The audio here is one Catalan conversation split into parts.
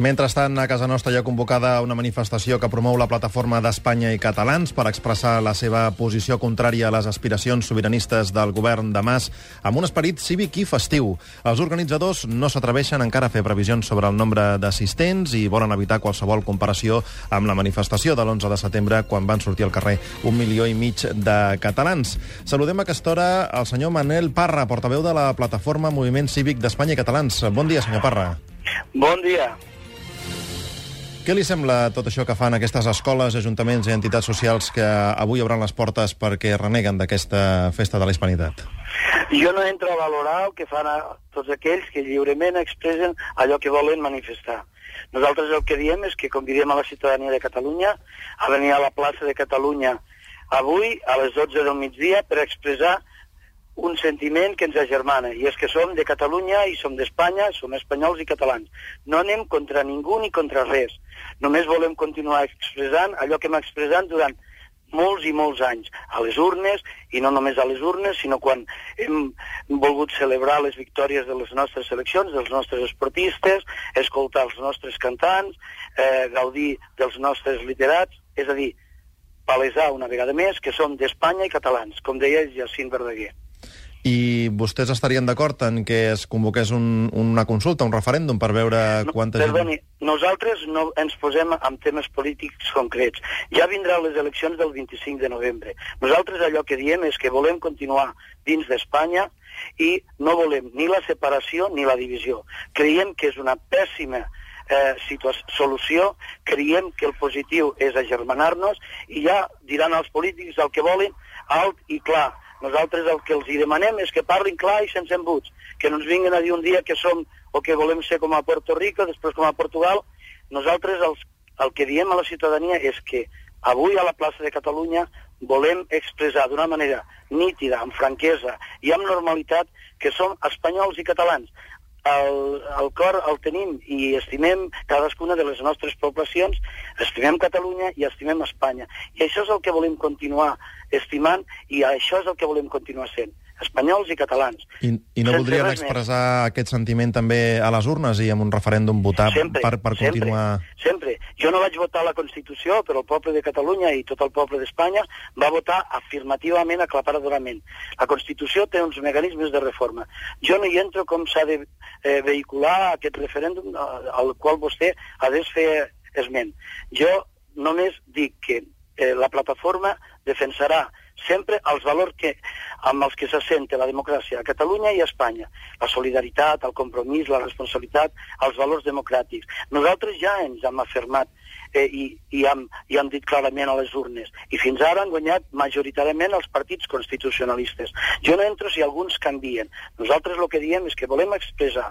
Mentrestant, a casa nostra hi ha convocada una manifestació que promou la plataforma d'Espanya i catalans per expressar la seva posició contrària a les aspiracions sobiranistes del govern de Mas amb un esperit cívic i festiu. Els organitzadors no s'atreveixen encara a fer previsions sobre el nombre d'assistents i volen evitar qualsevol comparació amb la manifestació de l'11 de setembre quan van sortir al carrer un milió i mig de catalans. Saludem a aquesta hora el senyor Manel Parra, portaveu de la plataforma Moviment Cívic d'Espanya i Catalans. Bon dia, senyor Parra. Bon dia. Què li sembla tot això que fan aquestes escoles, ajuntaments i entitats socials que avui obran les portes perquè reneguen d'aquesta festa de la hispanitat? Jo no entro a valorar el que fan a tots aquells que lliurement expressen allò que volen manifestar. Nosaltres el que diem és que convidem a la ciutadania de Catalunya a venir a la plaça de Catalunya avui a les 12 del migdia per expressar un sentiment que ens agermana, i és que som de Catalunya i som d'Espanya, som espanyols i catalans. No anem contra ningú ni contra res. Només volem continuar expressant allò que hem expressat durant molts i molts anys, a les urnes, i no només a les urnes, sinó quan hem volgut celebrar les victòries de les nostres seleccions, dels nostres esportistes, escoltar els nostres cantants, eh, gaudir dels nostres literats, és a dir, palesar una vegada més que som d'Espanya i catalans, com deia Jacint Verdaguer. I vostès estarien d'acord en que es convoqués un, una consulta, un referèndum, per veure No, quanta perdoni, gent... nosaltres no ens posem amb temes polítics concrets. Ja vindran les eleccions del 25 de novembre. Nosaltres allò que diem és que volem continuar dins d'Espanya i no volem ni la separació ni la divisió. Creiem que és una pèssima eh, solució, creiem que el positiu és agermanar-nos i ja diran els polítics el que volen alt i clar. Nosaltres el que els hi demanem és que parlin clar i sense embuts, que no ens vinguin a dir un dia que som o que volem ser com a Puerto Rico, després com a Portugal. Nosaltres els, el que diem a la ciutadania és que avui a la plaça de Catalunya volem expressar d'una manera nítida, amb franquesa i amb normalitat que som espanyols i catalans. El, el cor el tenim i estimem cadascuna de les nostres poblacions, estimem Catalunya i estimem Espanya. I això és el que volem continuar estimant i això és el que volem continuar sent, espanyols i catalans. I, I no Sense voldrien res més. expressar aquest sentiment també a les urnes i amb un referèndum votar Sempre, per, per sempre, continuar... Sempre. Jo no vaig votar la Constitució, però el poble de Catalunya i tot el poble d'Espanya va votar afirmativament, aclaparadorament. La Constitució té uns mecanismes de reforma. Jo no hi entro com s'ha de eh, vehicular aquest referèndum eh, al qual vostè ha de fer esment. Jo només dic que eh, la plataforma defensarà sempre els valors que, amb els que s'assenta la democràcia a Catalunya i a Espanya. La solidaritat, el compromís, la responsabilitat, els valors democràtics. Nosaltres ja ens hem afirmat eh, i, i, hem, i hem dit clarament a les urnes. I fins ara han guanyat majoritàriament els partits constitucionalistes. Jo no entro si alguns canvien. Nosaltres el que diem és que volem expressar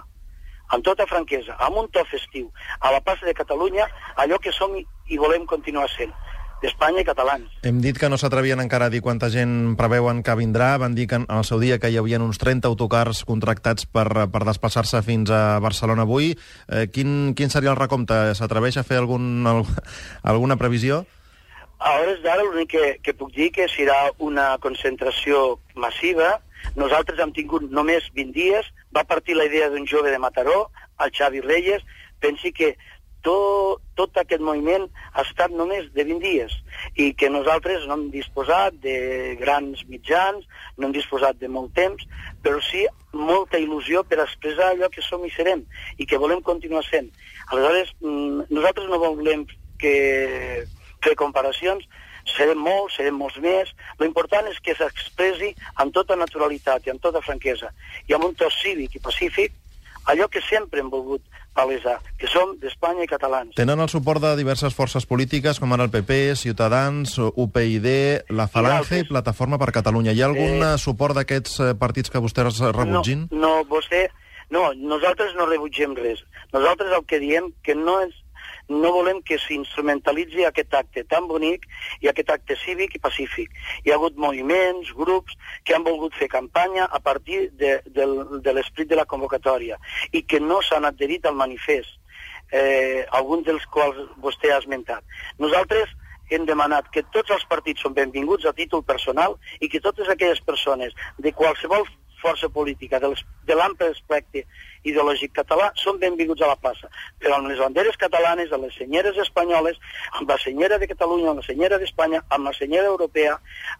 amb tota franquesa, amb un to festiu, a la plaça de Catalunya, allò que som i, volem continuar sent, d'Espanya i catalans. Hem dit que no s'atrevien encara a dir quanta gent preveuen que vindrà. Van dir que en el seu dia que hi havia uns 30 autocars contractats per, per desplaçar-se fins a Barcelona avui. Eh, quin, quin seria el recompte? S'atreveix a fer algun, al, alguna previsió? A hores d'ara l'únic que, que puc dir que serà una concentració massiva. Nosaltres hem tingut només 20 dies, va partir la idea d'un jove de Mataró, el Xavi Reyes, pensi que tot, tot aquest moviment ha estat només de 20 dies i que nosaltres no hem disposat de grans mitjans, no hem disposat de molt temps, però sí molta il·lusió per expressar allò que som i serem i que volem continuar sent. Aleshores, mm, nosaltres no volem que fer comparacions, serem molts, serem molts més. Lo important és que s'expressi amb tota naturalitat i amb tota franquesa i amb un to cívic i pacífic allò que sempre hem volgut palesar, que som d'Espanya i catalans. Tenen el suport de diverses forces polítiques, com ara el PP, Ciutadans, UPyD, la Falange i, d'altres. Plataforma per Catalunya. Hi ha algun Eh, eh, suport d'aquests eh, partits que vostès rebutgin? No, no, vostè... No, nosaltres no rebutgem res. Nosaltres el que diem que no és no volem que s'instrumentalitzi aquest acte tan bonic i aquest acte cívic i pacífic. Hi ha hagut moviments, grups que han volgut fer campanya a partir de, del, de l'esprit de la convocatòria i que no s'han adherit al manifest, eh, alguns dels quals vostè ha esmentat. Nosaltres hem demanat que tots els partits són benvinguts a títol personal i que totes aquelles persones de qualsevol força política de l'ample espectre ideològic català són benvinguts a la plaça. Però amb les banderes catalanes, amb les senyeres espanyoles, amb la senyera de Catalunya, amb la senyera d'Espanya, amb la senyera europea,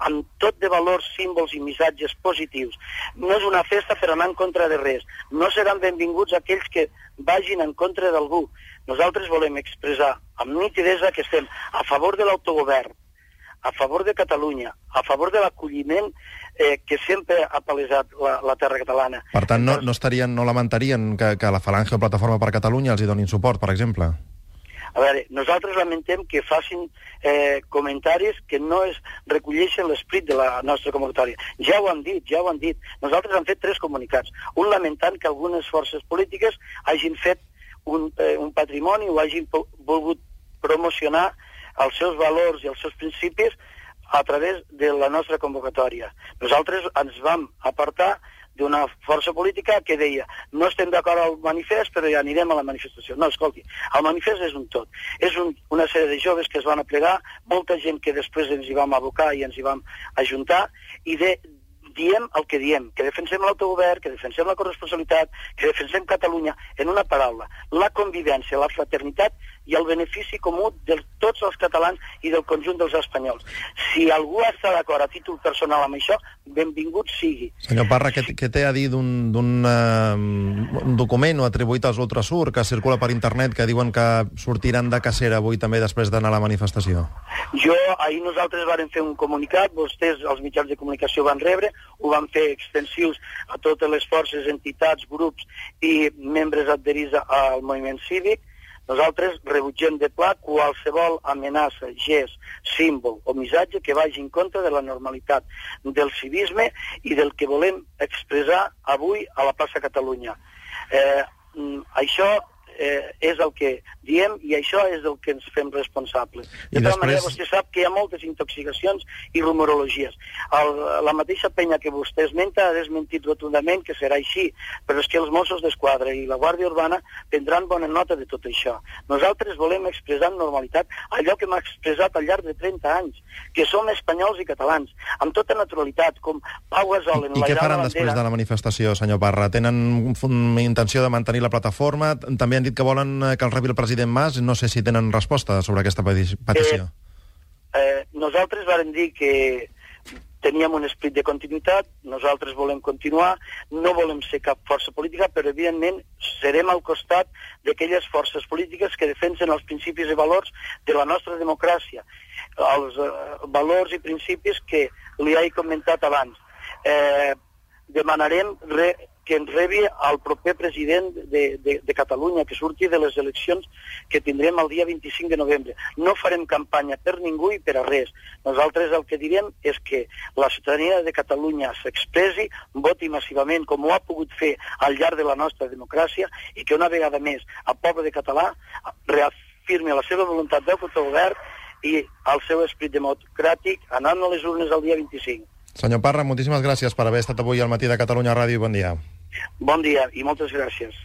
amb tot de valors, símbols i missatges positius. No és una festa per anar en contra de res. No seran benvinguts aquells que vagin en contra d'algú. Nosaltres volem expressar amb nitidesa que estem a favor de l'autogovern, a favor de Catalunya, a favor de l'acolliment eh, que sempre ha palesat la, la terra catalana. Per tant, no, no, estarien, no lamentarien que, que la Falange o Plataforma per Catalunya els hi donin suport, per exemple? A veure, nosaltres lamentem que facin eh, comentaris que no es recolleixen l'esperit de la nostra convocatòria. Ja ho han dit, ja ho han dit. Nosaltres hem fet tres comunicats. Un lamentant que algunes forces polítiques hagin fet un, eh, un patrimoni o hagin volgut promocionar els seus valors i els seus principis a través de la nostra convocatòria. Nosaltres ens vam apartar d'una força política que deia no estem d'acord al manifest, però ja anirem a la manifestació. No, escolti, el manifest és un tot. És un, una sèrie de joves que es van aplegar, molta gent que després ens hi vam abocar i ens hi vam ajuntar, i de, diem el que diem, que defensem l'autogovern, que defensem la corresponsabilitat, que defensem Catalunya, en una paraula, la convivència, la fraternitat i el benefici comú de tots els catalans i del conjunt dels espanyols. Si algú està d'acord a títol personal amb això, benvingut sigui. Senyor Parra, què, què té a dir d'un uh, document o atribuït als Ultrasur que circula per internet que diuen que sortiran de cacera avui també després d'anar a la manifestació? Jo, ahir nosaltres vàrem fer un comunicat, vostès, els mitjans de comunicació van rebre, ho van fer extensius a totes les forces, entitats, grups i membres adherits al moviment cívic, nosaltres rebutgem de pla qualsevol amenaça, gest, símbol o missatge que vagi en contra de la normalitat del civisme i del que volem expressar avui a la plaça Catalunya. Eh, mm, això eh, és el que diem i això és el que ens fem responsables. De tota després... manera, vostè sap que hi ha moltes intoxicacions i rumorologies. El, la mateixa penya que vostè esmenta ha desmentit rotundament que serà així, però és que els Mossos d'Esquadra i la Guàrdia Urbana prendran bona nota de tot això. Nosaltres volem expressar amb normalitat allò que hem expressat al llarg de 30 anys, que som espanyols i catalans, amb tota naturalitat, com Pau Gasol en I, la I què faran després de la manifestació, senyor Parra? Tenen intenció de mantenir la plataforma? També han dit dit que volen eh, que el rebi el president Mas. No sé si tenen resposta sobre aquesta petició. Eh, eh, nosaltres vàrem dir que teníem un esprit de continuïtat, nosaltres volem continuar, no volem ser cap força política, però evidentment serem al costat d'aquelles forces polítiques que defensen els principis i valors de la nostra democràcia, els eh, valors i principis que li he comentat abans. Eh, demanarem re, que ens rebi el proper president de, de, de Catalunya, que surti de les eleccions que tindrem el dia 25 de novembre. No farem campanya per ningú i per a res. Nosaltres el que direm és que la ciutadania de Catalunya s'expressi, voti massivament com ho ha pogut fer al llarg de la nostra democràcia i que una vegada més el poble de català reafirmi la seva voluntat d'autogovern i el seu esperit democràtic anant a les urnes el dia 25. Senyor Parra, moltíssimes gràcies per haver estat avui al matí de Catalunya Ràdio. Bon dia. Bon dia i moltes gràcies.